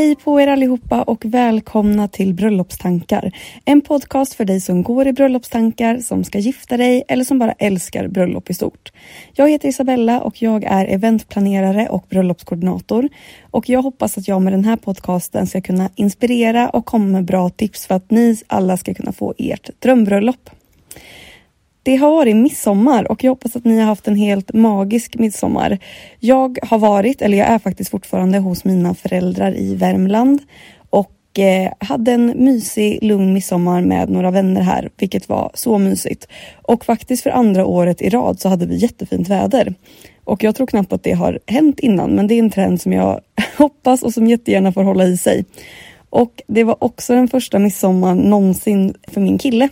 Hej på er allihopa och välkomna till Bröllopstankar. En podcast för dig som går i bröllopstankar, som ska gifta dig eller som bara älskar bröllop i stort. Jag heter Isabella och jag är eventplanerare och bröllopskoordinator. Och jag hoppas att jag med den här podcasten ska kunna inspirera och komma med bra tips för att ni alla ska kunna få ert drömbröllop. Det har varit midsommar och jag hoppas att ni har haft en helt magisk midsommar. Jag har varit, eller jag är faktiskt fortfarande hos mina föräldrar i Värmland och eh, hade en mysig, lugn midsommar med några vänner här, vilket var så mysigt. Och faktiskt för andra året i rad så hade vi jättefint väder. Och jag tror knappt att det har hänt innan, men det är en trend som jag hoppas och som jättegärna får hålla i sig. Och det var också den första midsommar någonsin för min kille.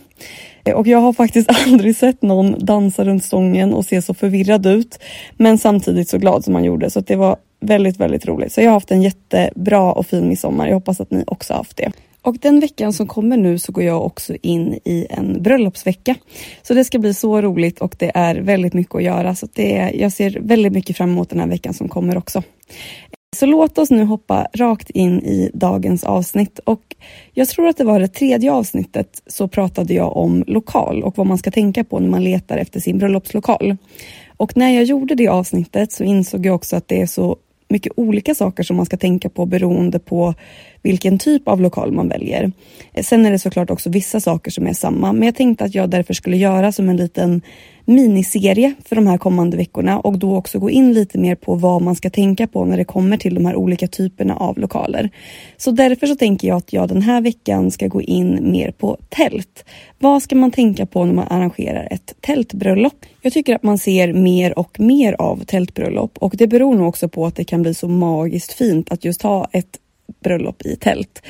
Eh, och jag har faktiskt aldrig sett någon dansa runt stången och se så förvirrad ut. Men samtidigt så glad som han gjorde. Så det var väldigt, väldigt roligt. Så jag har haft en jättebra och fin midsommar. Jag hoppas att ni också haft det. Och den veckan som kommer nu så går jag också in i en bröllopsvecka. Så det ska bli så roligt och det är väldigt mycket att göra. Så det, jag ser väldigt mycket fram emot den här veckan som kommer också. Så låt oss nu hoppa rakt in i dagens avsnitt och jag tror att det var det tredje avsnittet så pratade jag om lokal och vad man ska tänka på när man letar efter sin bröllopslokal. Och när jag gjorde det avsnittet så insåg jag också att det är så mycket olika saker som man ska tänka på beroende på vilken typ av lokal man väljer. Eh, sen är det såklart också vissa saker som är samma, men jag tänkte att jag därför skulle göra som en liten miniserie för de här kommande veckorna och då också gå in lite mer på vad man ska tänka på när det kommer till de här olika typerna av lokaler. Så därför så tänker jag att jag den här veckan ska gå in mer på tält. Vad ska man tänka på när man arrangerar ett tältbröllop? Jag tycker att man ser mer och mer av tältbröllop och det beror nog också på att det kan bli så magiskt fint att just ha ett bröllop i tält.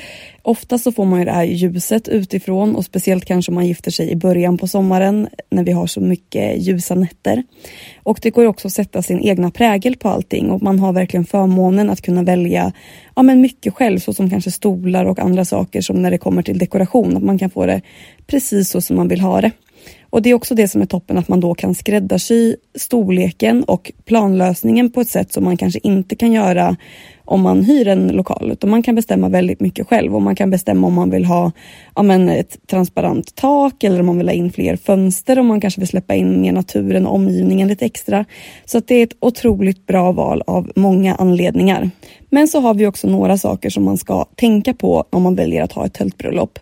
Ofta så får man ju det här ljuset utifrån och speciellt kanske om man gifter sig i början på sommaren när vi har så mycket ljusa nätter. Och det går också att sätta sin egna prägel på allting och man har verkligen förmånen att kunna välja ja, men mycket själv såsom kanske stolar och andra saker som när det kommer till dekoration att man kan få det precis så som man vill ha det. Och det är också det som är toppen att man då kan skräddarsy storleken och planlösningen på ett sätt som man kanske inte kan göra om man hyr en lokal utan man kan bestämma väldigt mycket själv och man kan bestämma om man vill ha ja, men ett transparent tak eller om man vill ha in fler fönster och man kanske vill släppa in mer naturen och omgivningen lite extra. Så att det är ett otroligt bra val av många anledningar. Men så har vi också några saker som man ska tänka på om man väljer att ha ett tältbröllop.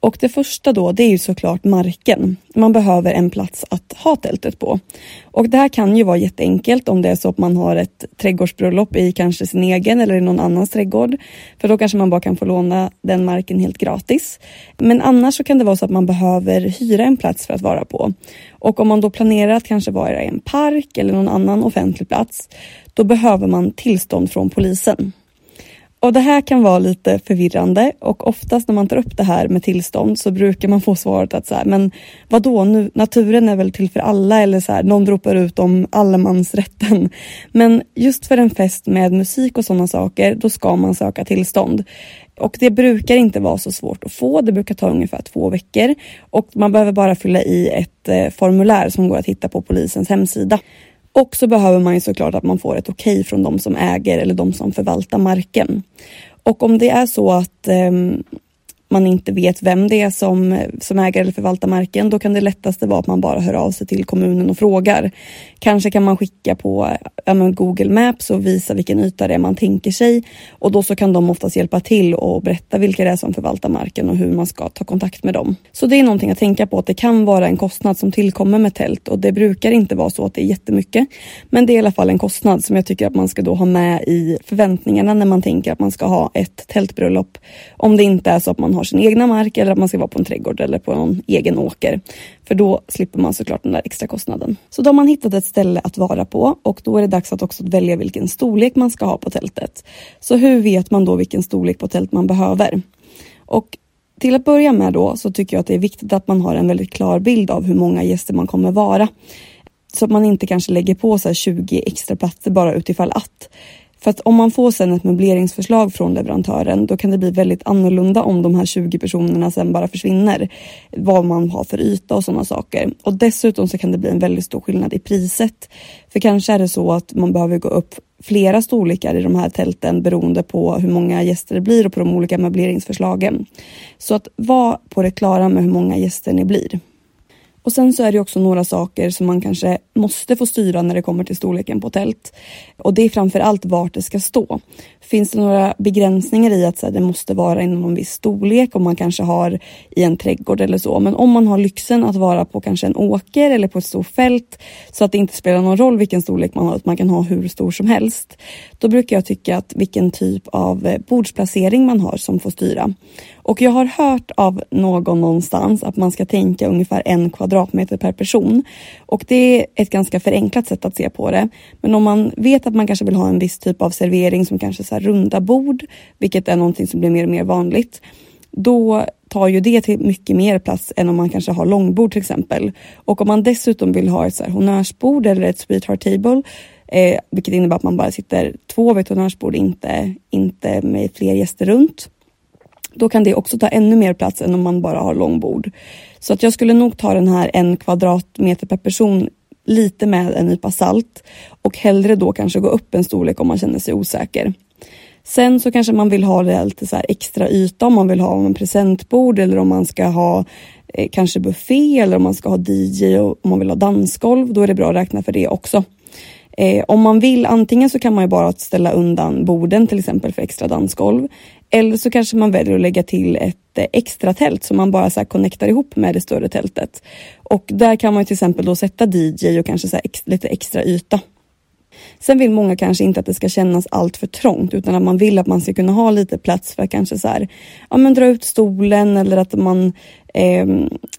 Och det första då, det är ju såklart marken. Man behöver en plats att ha tältet på. Och det här kan ju vara jätteenkelt om det är så att man har ett trädgårdsbröllop i kanske sin egen eller i någon annans trädgård. För då kanske man bara kan få låna den marken helt gratis. Men annars så kan det vara så att man behöver hyra en plats för att vara på. Och om man då planerar att kanske vara i en park eller någon annan offentlig plats, då behöver man tillstånd från polisen. Och det här kan vara lite förvirrande och oftast när man tar upp det här med tillstånd så brukar man få svaret att så här, men vadå, nu, naturen är väl till för alla eller så här, någon ropar ut om allemansrätten. Men just för en fest med musik och sådana saker, då ska man söka tillstånd. Och det brukar inte vara så svårt att få. Det brukar ta ungefär två veckor och man behöver bara fylla i ett eh, formulär som går att hitta på polisens hemsida. Och så behöver man ju såklart att man får ett okej okay från de som äger eller de som förvaltar marken. Och om det är så att eh, man inte vet vem det är som, som äger eller förvaltar marken, då kan det lättaste vara att man bara hör av sig till kommunen och frågar. Kanske kan man skicka på ja, Google Maps och visa vilken yta det är man tänker sig och då så kan de oftast hjälpa till och berätta vilka det är som förvaltar marken och hur man ska ta kontakt med dem. Så det är någonting att tänka på att det kan vara en kostnad som tillkommer med tält och det brukar inte vara så att det är jättemycket. Men det är i alla fall en kostnad som jag tycker att man ska då ha med i förväntningarna när man tänker att man ska ha ett tältbröllop. Om det inte är så att man har sin egna mark eller att man ska vara på en trädgård eller på någon egen åker. För då slipper man såklart den där extra kostnaden. Så då har man hittat ett ställe att vara på och då är det dags att också välja vilken storlek man ska ha på tältet. Så hur vet man då vilken storlek på tält man behöver? Och till att börja med då så tycker jag att det är viktigt att man har en väldigt klar bild av hur många gäster man kommer vara. Så att man inte kanske lägger på så 20 extra platser bara utifall att. För att om man får sen ett möbleringsförslag från leverantören då kan det bli väldigt annorlunda om de här 20 personerna sen bara försvinner. Vad man har för yta och sådana saker. Och dessutom så kan det bli en väldigt stor skillnad i priset. För kanske är det så att man behöver gå upp flera storlekar i de här tälten beroende på hur många gäster det blir och på de olika möbleringsförslagen. Så att vara på det klara med hur många gäster ni blir. Och sen så är det också några saker som man kanske måste få styra när det kommer till storleken på tält. Och det är framför allt vart det ska stå. Finns det några begränsningar i att så här, det måste vara inom en viss storlek om man kanske har i en trädgård eller så. Men om man har lyxen att vara på kanske en åker eller på ett stort fält så att det inte spelar någon roll vilken storlek man har, att man kan ha hur stor som helst. Då brukar jag tycka att vilken typ av eh, bordsplacering man har som får styra. Och jag har hört av någon någonstans att man ska tänka ungefär en kvadratmeter per person. Och det är ett ganska förenklat sätt att se på det. Men om man vet att man kanske vill ha en viss typ av servering som kanske så runda bord, vilket är någonting som blir mer och mer vanligt, då tar ju det till mycket mer plats än om man kanske har långbord till exempel. Och om man dessutom vill ha ett så här honnörsbord eller ett sweetheart table, eh, vilket innebär att man bara sitter två vid ett honnörsbord, inte, inte med fler gäster runt då kan det också ta ännu mer plats än om man bara har långbord. Så att jag skulle nog ta den här en kvadratmeter per person lite med en nypa salt och hellre då kanske gå upp en storlek om man känner sig osäker. Sen så kanske man vill ha det lite så extra yta om man vill ha en presentbord eller om man ska ha eh, kanske buffé eller om man ska ha DJ och om man vill ha dansgolv. Då är det bra att räkna för det också. Eh, om man vill, antingen så kan man ju bara ställa undan borden till exempel för extra dansgolv. Eller så kanske man väljer att lägga till ett eh, extra tält som man bara så här connectar ihop med det större tältet. Och där kan man till exempel då sätta DJ och kanske så ex lite extra yta. Sen vill många kanske inte att det ska kännas allt för trångt utan att man vill att man ska kunna ha lite plats för att kanske så här, ja, men dra ut stolen eller att man eh,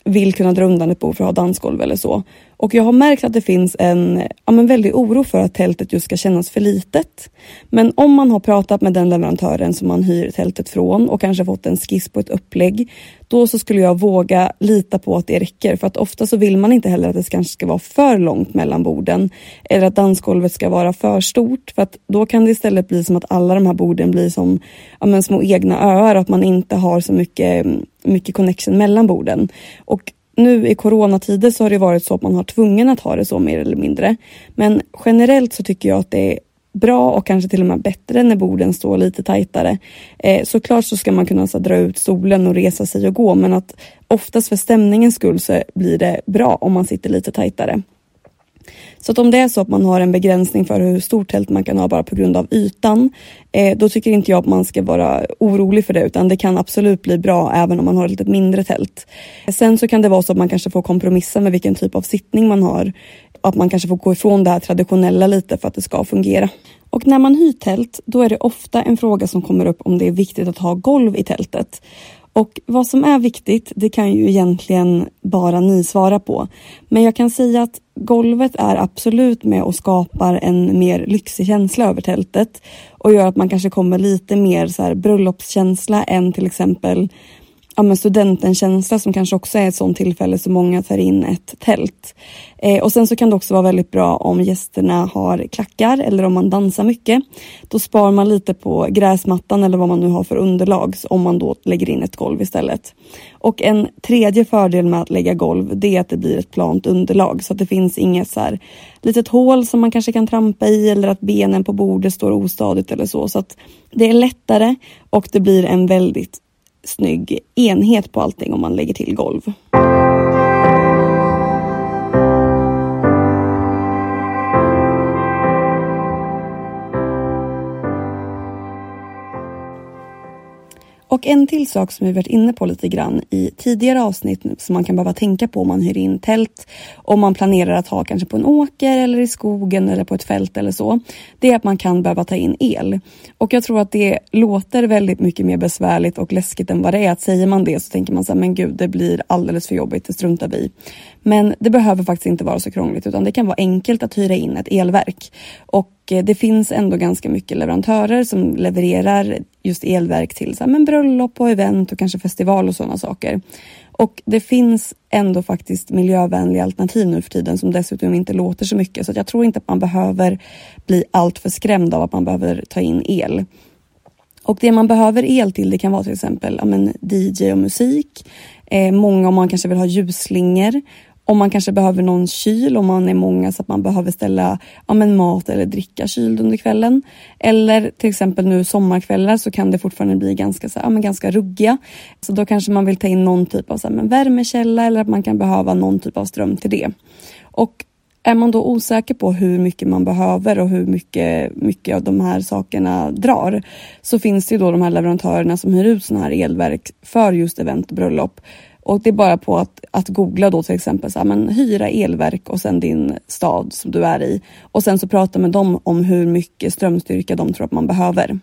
vill kunna dra undan ett bord för att ha dansgolv eller så. Och jag har märkt att det finns en ja, men väldig oro för att tältet just ska kännas för litet. Men om man har pratat med den leverantören som man hyr tältet från och kanske fått en skiss på ett upplägg, då så skulle jag våga lita på att det räcker. För att ofta så vill man inte heller att det kanske ska vara för långt mellan borden eller att dansgolvet ska vara för stort. För att då kan det istället bli som att alla de här borden blir som ja, men små egna öar och att man inte har så mycket, mycket connection mellan borden. Och nu i coronatider så har det varit så att man har tvungen att ha det så mer eller mindre. Men generellt så tycker jag att det är bra och kanske till och med bättre när borden står lite tajtare. Eh, såklart så ska man kunna så, dra ut stolen och resa sig och gå men att oftast för stämningens skull så blir det bra om man sitter lite tajtare. Så att om det är så att man har en begränsning för hur stort tält man kan ha bara på grund av ytan, eh, då tycker inte jag att man ska vara orolig för det utan det kan absolut bli bra även om man har ett lite mindre tält. Sen så kan det vara så att man kanske får kompromissa med vilken typ av sittning man har. Att man kanske får gå ifrån det här traditionella lite för att det ska fungera. Och när man hyr tält, då är det ofta en fråga som kommer upp om det är viktigt att ha golv i tältet. Och vad som är viktigt, det kan ju egentligen bara ni svara på. Men jag kan säga att golvet är absolut med och skapar en mer lyxig känsla över tältet och gör att man kanske kommer lite mer så här bröllopskänsla än till exempel ja, men studenten-känsla som kanske också är ett sånt tillfälle så många tar in ett tält. Eh, och sen så kan det också vara väldigt bra om gästerna har klackar eller om man dansar mycket. Då sparar man lite på gräsmattan eller vad man nu har för underlag om man då lägger in ett golv istället. Och en tredje fördel med att lägga golv det är att det blir ett plant underlag så att det finns inget så här litet hål som man kanske kan trampa i eller att benen på bordet står ostadigt eller så. Så att det är lättare och det blir en väldigt snygg enhet på allting om man lägger till golv. Och en till sak som vi varit inne på lite grann i tidigare avsnitt som man kan behöva tänka på om man hyr in tält, om man planerar att ha kanske på en åker eller i skogen eller på ett fält eller så, det är att man kan behöva ta in el. Och jag tror att det låter väldigt mycket mer besvärligt och läskigt än vad det är. Att säger man det så tänker man så här, men gud, det blir alldeles för jobbigt, det struntar vi Men det behöver faktiskt inte vara så krångligt utan det kan vara enkelt att hyra in ett elverk. Och Eh, det finns ändå ganska mycket leverantörer som levererar just elverk till så här, men bröllop och event och kanske festival och sådana saker. Och det finns ändå faktiskt miljövänliga alternativ nu för tiden som dessutom inte låter så mycket. Så jag tror inte att man behöver bli alltför skrämd av att man behöver ta in el. Och det man behöver el till det kan vara till exempel ja, men DJ och musik. Eh, många om man kanske vill ha ljusslingor om man kanske behöver någon kyl, om man är många så att man behöver ställa ja, men mat eller dricka kyld under kvällen. Eller till exempel nu sommarkvällar så kan det fortfarande bli ganska, så, ja, men ganska ruggiga. Så då kanske man vill ta in någon typ av så, men värmekälla eller att man kan behöva någon typ av ström till det. Och är man då osäker på hur mycket man behöver och hur mycket, mycket av de här sakerna drar så finns det ju då de här leverantörerna som hyr ut sådana här elverk för just event och bröllop och det är bara på att, att googla då till exempel så här, men hyra elverk och sen din stad som du är i. Och sen så prata med dem om hur mycket strömstyrka de tror att man behöver.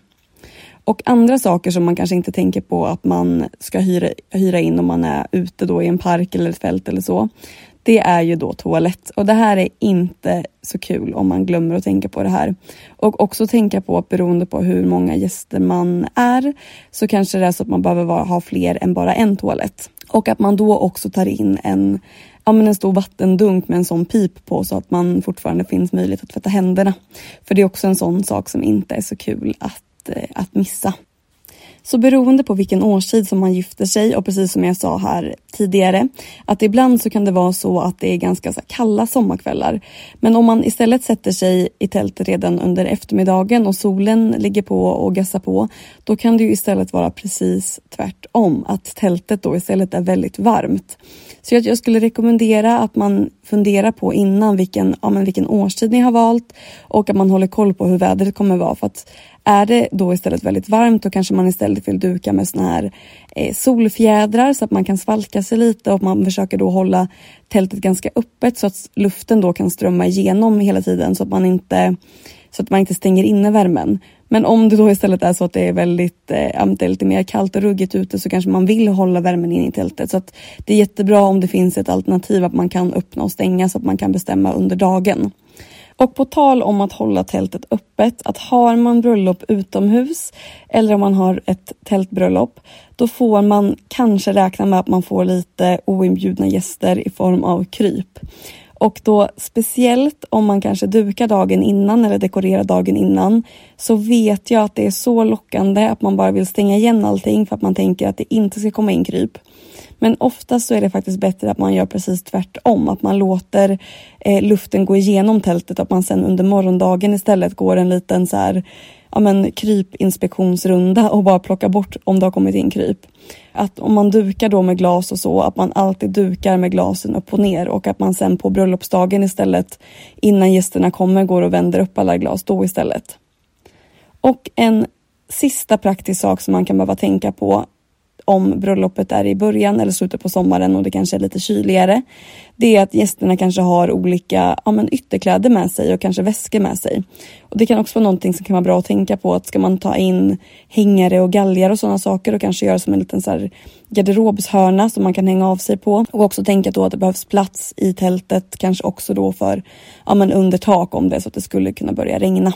Och andra saker som man kanske inte tänker på att man ska hyra, hyra in om man är ute då i en park eller ett fält eller så det är ju då toalett och det här är inte så kul om man glömmer att tänka på det här. Och också tänka på att beroende på hur många gäster man är så kanske det är så att man behöver ha fler än bara en toalett. Och att man då också tar in en, ja, men en stor vattendunk med en sån pip på så att man fortfarande finns möjlighet att tvätta händerna. För det är också en sån sak som inte är så kul att, eh, att missa. Så beroende på vilken årstid som man gifter sig och precis som jag sa här tidigare att ibland så kan det vara så att det är ganska så kalla sommarkvällar. Men om man istället sätter sig i tältet redan under eftermiddagen och solen ligger på och gassar på då kan det ju istället vara precis tvärtom att tältet då istället är väldigt varmt. Så jag, jag skulle rekommendera att man funderar på innan vilken, ja, men vilken årstid ni har valt och att man håller koll på hur vädret kommer vara för att är det då istället väldigt varmt då kanske man istället vill duka med såna här eh, solfjädrar så att man kan svalka sig lite och man försöker då hålla tältet ganska öppet så att luften då kan strömma igenom hela tiden så att man inte, så att man inte stänger inne värmen. Men om det då istället är så att det är väldigt, eh, det är lite mer kallt och ruggigt ute så kanske man vill hålla värmen in i tältet. Så att det är jättebra om det finns ett alternativ att man kan öppna och stänga så att man kan bestämma under dagen. Och på tal om att hålla tältet öppet, att har man bröllop utomhus eller om man har ett tältbröllop, då får man kanske räkna med att man får lite oinbjudna gäster i form av kryp. Och då speciellt om man kanske dukar dagen innan eller dekorerar dagen innan så vet jag att det är så lockande att man bara vill stänga igen allting för att man tänker att det inte ska komma in kryp. Men oftast så är det faktiskt bättre att man gör precis tvärtom, att man låter eh, luften gå igenom tältet, och att man sen under morgondagen istället går en liten så här, ja men krypinspektionsrunda och bara plockar bort om det har kommit in kryp. Att om man dukar då med glas och så, att man alltid dukar med glasen upp och ner och att man sen på bröllopsdagen istället innan gästerna kommer går och vänder upp alla glas då istället. Och en sista praktisk sak som man kan behöva tänka på om bröllopet är i början eller slutet på sommaren och det kanske är lite kyligare. Det är att gästerna kanske har olika ja, men ytterkläder med sig och kanske väskor med sig. Och Det kan också vara någonting som kan vara bra att tänka på att ska man ta in hängare och galgar och sådana saker och kanske göra som en liten så här garderobshörna som man kan hänga av sig på. Och också tänka då att det behövs plats i tältet, kanske också då för ja, men under tak om det så att det skulle kunna börja regna.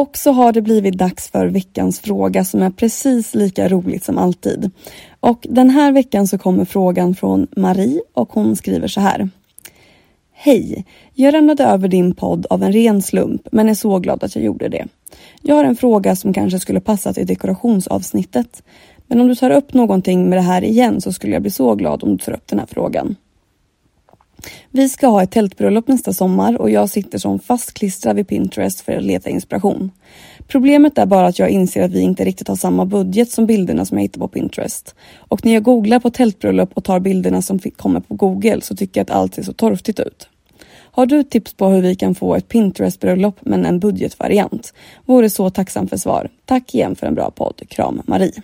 Och så har det blivit dags för veckans fråga som är precis lika roligt som alltid. Och den här veckan så kommer frågan från Marie och hon skriver så här. Hej! Jag ramlade över din podd av en ren slump men är så glad att jag gjorde det. Jag har en fråga som kanske skulle passa till dekorationsavsnittet. Men om du tar upp någonting med det här igen så skulle jag bli så glad om du tar upp den här frågan. Vi ska ha ett tältbröllop nästa sommar och jag sitter som fastklistrad vid Pinterest för att leta inspiration. Problemet är bara att jag inser att vi inte riktigt har samma budget som bilderna som jag hittar på Pinterest. Och när jag googlar på tältbröllop och tar bilderna som kommer på Google så tycker jag att allt ser så torftigt ut. Har du tips på hur vi kan få ett Pinterest-bröllop men en budgetvariant? Vore så tacksam för svar. Tack igen för en bra podd. Kram Marie.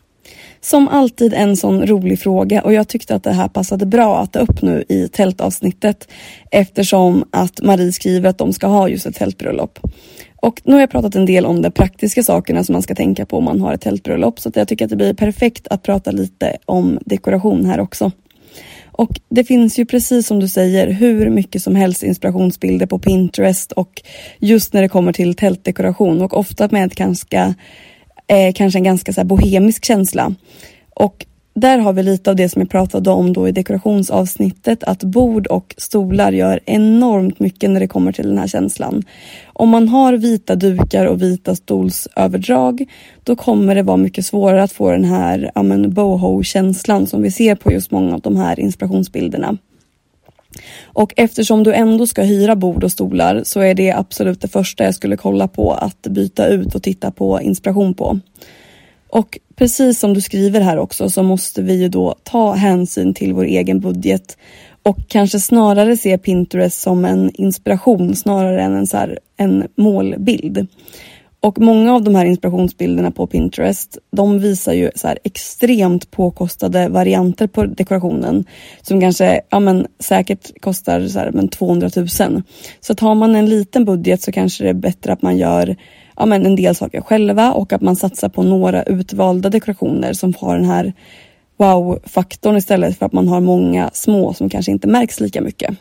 Som alltid en sån rolig fråga och jag tyckte att det här passade bra att ta upp nu i tältavsnittet eftersom att Marie skriver att de ska ha just ett tältbröllop. Och nu har jag pratat en del om de praktiska sakerna som man ska tänka på om man har ett tältbröllop så att jag tycker att det blir perfekt att prata lite om dekoration här också. Och det finns ju precis som du säger hur mycket som helst inspirationsbilder på Pinterest och just när det kommer till tältdekoration och ofta med ett ganska eh, kanske en ganska så bohemisk känsla. Och där har vi lite av det som jag pratade om då i dekorationsavsnittet, att bord och stolar gör enormt mycket när det kommer till den här känslan. Om man har vita dukar och vita stolsöverdrag, då kommer det vara mycket svårare att få den här ja, boho-känslan som vi ser på just många av de här inspirationsbilderna. Och eftersom du ändå ska hyra bord och stolar så är det absolut det första jag skulle kolla på att byta ut och titta på inspiration på. Och precis som du skriver här också så måste vi ju då ta hänsyn till vår egen budget och kanske snarare se Pinterest som en inspiration snarare än en, så här, en målbild. Och många av de här inspirationsbilderna på Pinterest, de visar ju så här extremt påkostade varianter på dekorationen som kanske, ja men säkert kostar så här, men 200 000. Så har man en liten budget så kanske det är bättre att man gör ja men en del saker själva och att man satsar på några utvalda dekorationer som har den här wow-faktorn istället för att man har många små som kanske inte märks lika mycket.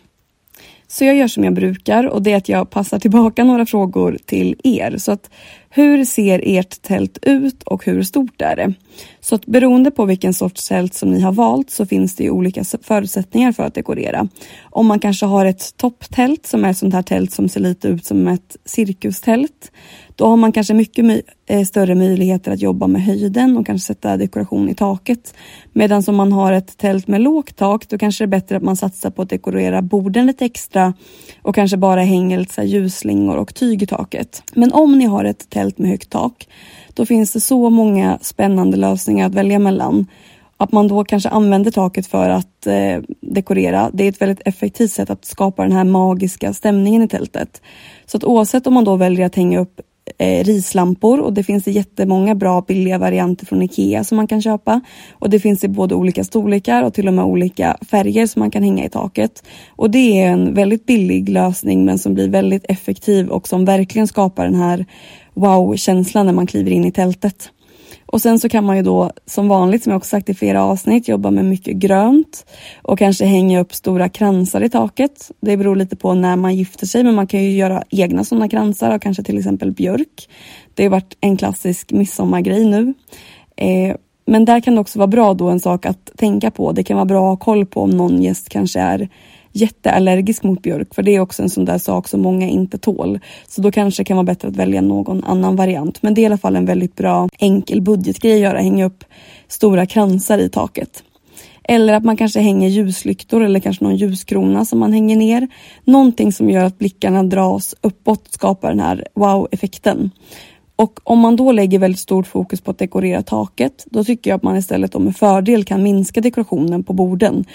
Så jag gör som jag brukar och det är att jag passar tillbaka några frågor till er. Så att hur ser ert tält ut och hur stort är det? Så att beroende på vilken sorts tält som ni har valt så finns det ju olika förutsättningar för att dekorera. Om man kanske har ett topptält som är ett sånt här tält som ser lite ut som ett cirkustält då har man kanske mycket my eh, större möjligheter att jobba med höjden och kanske sätta dekoration i taket. Medan om man har ett tält med lågt tak då kanske det är bättre att man satsar på att dekorera borden lite extra och kanske bara hänger lite ljusslingor och tyg i taket. Men om ni har ett tält med högt tak då finns det så många spännande lösningar att välja mellan. Att man då kanske använder taket för att eh, dekorera. Det är ett väldigt effektivt sätt att skapa den här magiska stämningen i tältet. Så att oavsett om man då väljer att hänga upp eh, rislampor och det finns det jättemånga bra billiga varianter från Ikea som man kan köpa. Och det finns i både olika storlekar och till och med olika färger som man kan hänga i taket. Och det är en väldigt billig lösning men som blir väldigt effektiv och som verkligen skapar den här wow-känsla när man kliver in i tältet. Och sen så kan man ju då som vanligt, som jag också sagt i flera avsnitt, jobba med mycket grönt och kanske hänga upp stora kransar i taket. Det beror lite på när man gifter sig, men man kan ju göra egna sådana kransar och kanske till exempel björk. Det har varit en klassisk midsommargrej nu. Eh, men där kan det också vara bra då en sak att tänka på. Det kan vara bra att ha koll på om någon gäst kanske är jätteallergisk mot björk för det är också en sån där sak som många inte tål. Så då kanske det kan vara bättre att välja någon annan variant. Men det är i alla fall en väldigt bra enkel budgetgrej att göra, hänga upp stora kransar i taket. Eller att man kanske hänger ljuslyktor eller kanske någon ljuskrona som man hänger ner. Någonting som gör att blickarna dras uppåt skapar den här wow-effekten. Och om man då lägger väldigt stort fokus på att dekorera taket, då tycker jag att man istället då med fördel kan minska dekorationen på borden.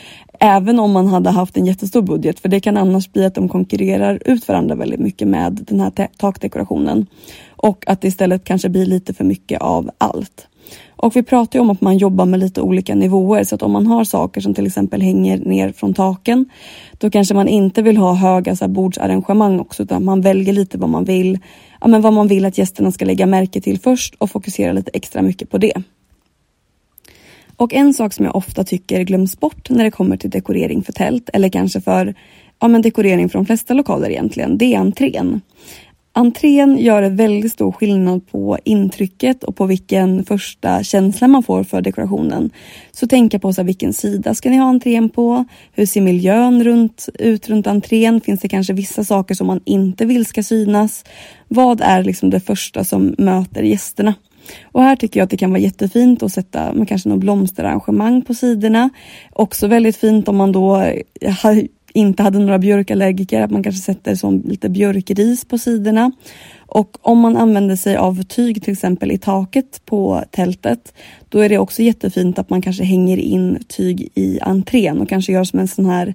Även om man hade haft en jättestor budget, för det kan annars bli att de konkurrerar ut varandra väldigt mycket med den här takdekorationen. Och att det istället kanske blir lite för mycket av allt. Och vi pratar ju om att man jobbar med lite olika nivåer så att om man har saker som till exempel hänger ner från taken då kanske man inte vill ha höga så här, bordsarrangemang också utan man väljer lite vad man vill ja, men vad man vill att gästerna ska lägga märke till först och fokusera lite extra mycket på det. Och en sak som jag ofta tycker glöms bort när det kommer till dekorering för tält eller kanske för ja, men dekorering från de flesta lokaler egentligen, det är entrén. Entrén gör en väldigt stor skillnad på intrycket och på vilken första känsla man får för dekorationen. Så tänka på så här, vilken sida ska ni ha entrén på? Hur ser miljön runt, ut runt entrén? Finns det kanske vissa saker som man inte vill ska synas? Vad är liksom det första som möter gästerna? Och här tycker jag att det kan vara jättefint att sätta med kanske något blomsterarrangemang på sidorna. Också väldigt fint om man då inte hade några björkallergiker, att man kanske sätter som lite björkris på sidorna. Och om man använder sig av tyg till exempel i taket på tältet, då är det också jättefint att man kanske hänger in tyg i entrén och kanske gör som en sån här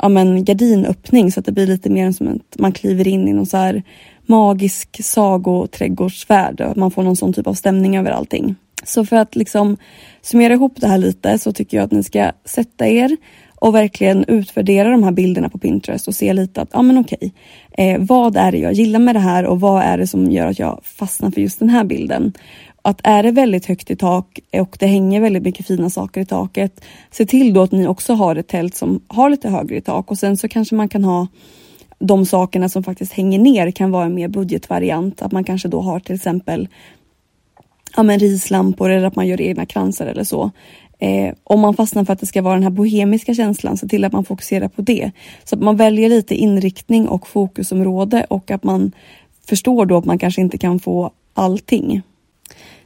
ja, men gardinöppning så att det blir lite mer som att man kliver in i någon så här magisk sagoträdgårdsvärld. Man får någon sån typ av stämning över allting. Så för att liksom summera ihop det här lite så tycker jag att ni ska sätta er och verkligen utvärdera de här bilderna på Pinterest och se lite att, ja men okej, eh, vad är det jag gillar med det här och vad är det som gör att jag fastnar för just den här bilden? Att är det väldigt högt i tak och det hänger väldigt mycket fina saker i taket, se till då att ni också har ett tält som har lite högre i tak och sen så kanske man kan ha de sakerna som faktiskt hänger ner kan vara en mer budgetvariant. Att man kanske då har till exempel ja, men rislampor eller att man gör egna kransar eller så. Eh, om man fastnar för att det ska vara den här bohemiska känslan, se till att man fokuserar på det. Så att man väljer lite inriktning och fokusområde och att man förstår då att man kanske inte kan få allting.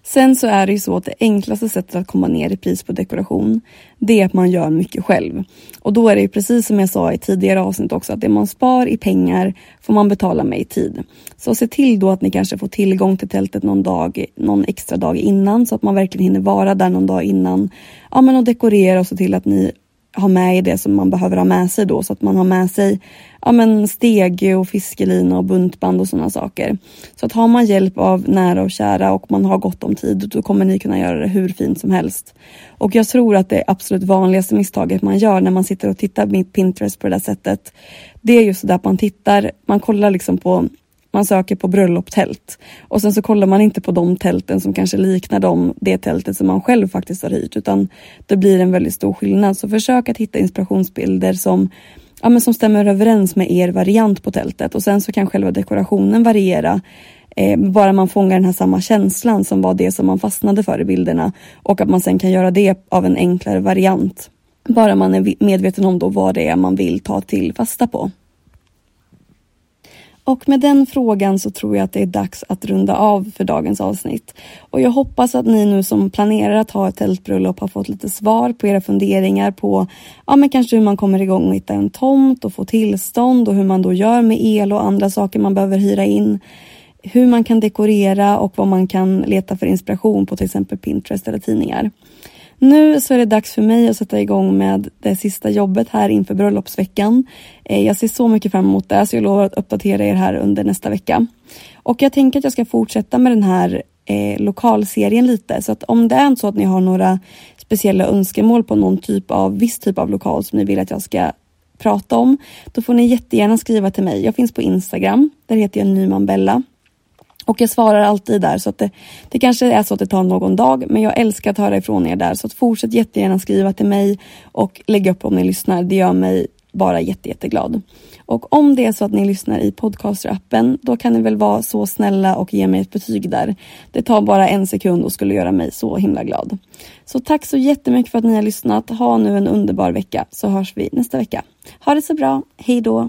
Sen så är det ju så att det enklaste sättet att komma ner i pris på dekoration, det är att man gör mycket själv. Och då är det ju precis som jag sa i tidigare avsnitt också, att det man spar i pengar får man betala med i tid. Så se till då att ni kanske får tillgång till tältet någon dag, någon extra dag innan så att man verkligen hinner vara där någon dag innan. Ja men och dekorera och se till att ni ha med i det som man behöver ha med sig då så att man har med sig ja, men stege och fiskelina och buntband och sådana saker. Så att har man hjälp av nära och kära och man har gott om tid då kommer ni kunna göra det hur fint som helst. Och jag tror att det absolut vanligaste misstaget man gör när man sitter och tittar på Pinterest på det där sättet det är just det att man tittar, man kollar liksom på man söker på bröllopstält och sen så kollar man inte på de tälten som kanske liknar dem, det tältet som man själv faktiskt har hyrt utan det blir en väldigt stor skillnad. Så försök att hitta inspirationsbilder som, ja, men som stämmer överens med er variant på tältet och sen så kan själva dekorationen variera Eh, bara man fångar den här samma känslan som var det som man fastnade för i bilderna och att man sen kan göra det av en enklare variant. Bara man är medveten om då vad det är man vill ta till fasta på. Och med den frågan så tror jag att det är dags att runda av för dagens avsnitt. Och jag hoppas att ni nu som planerar att ha ett tältbröllop har fått lite svar på era funderingar på ja, men kanske hur man kommer igång och hitta en tomt och få tillstånd och hur man då gör med el och andra saker man behöver hyra in. Hur man kan dekorera och vad man kan leta för inspiration på till exempel Pinterest eller tidningar. Nu så är det dags för mig att sätta igång med det sista jobbet här inför bröllopsveckan. Eh, jag ser så mycket fram emot det så jag lovar att uppdatera er här under nästa vecka. Och jag tänker att jag ska fortsätta med den här eh, lokalserien lite så att om det är så att ni har några speciella önskemål på någon typ av viss typ av lokal som ni vill att jag ska prata om, då får ni jättegärna skriva till mig. Jag finns på Instagram. Där heter jag Nyman Bella. Och jag svarar alltid där så att det, det kanske är så att det tar någon dag men jag älskar att höra ifrån er där så att fortsätt jättegärna skriva till mig och lägg upp om ni lyssnar. Det gör mig bara jätte, jätteglad. Och om det är så att ni lyssnar i podcaster-appen då kan ni väl vara så snälla och ge mig ett betyg där. Det tar bara en sekund och skulle göra mig så himla glad. Så tack så jättemycket för att ni har lyssnat. Ha nu en underbar vecka så hörs vi nästa vecka. Ha det så bra. Hej då!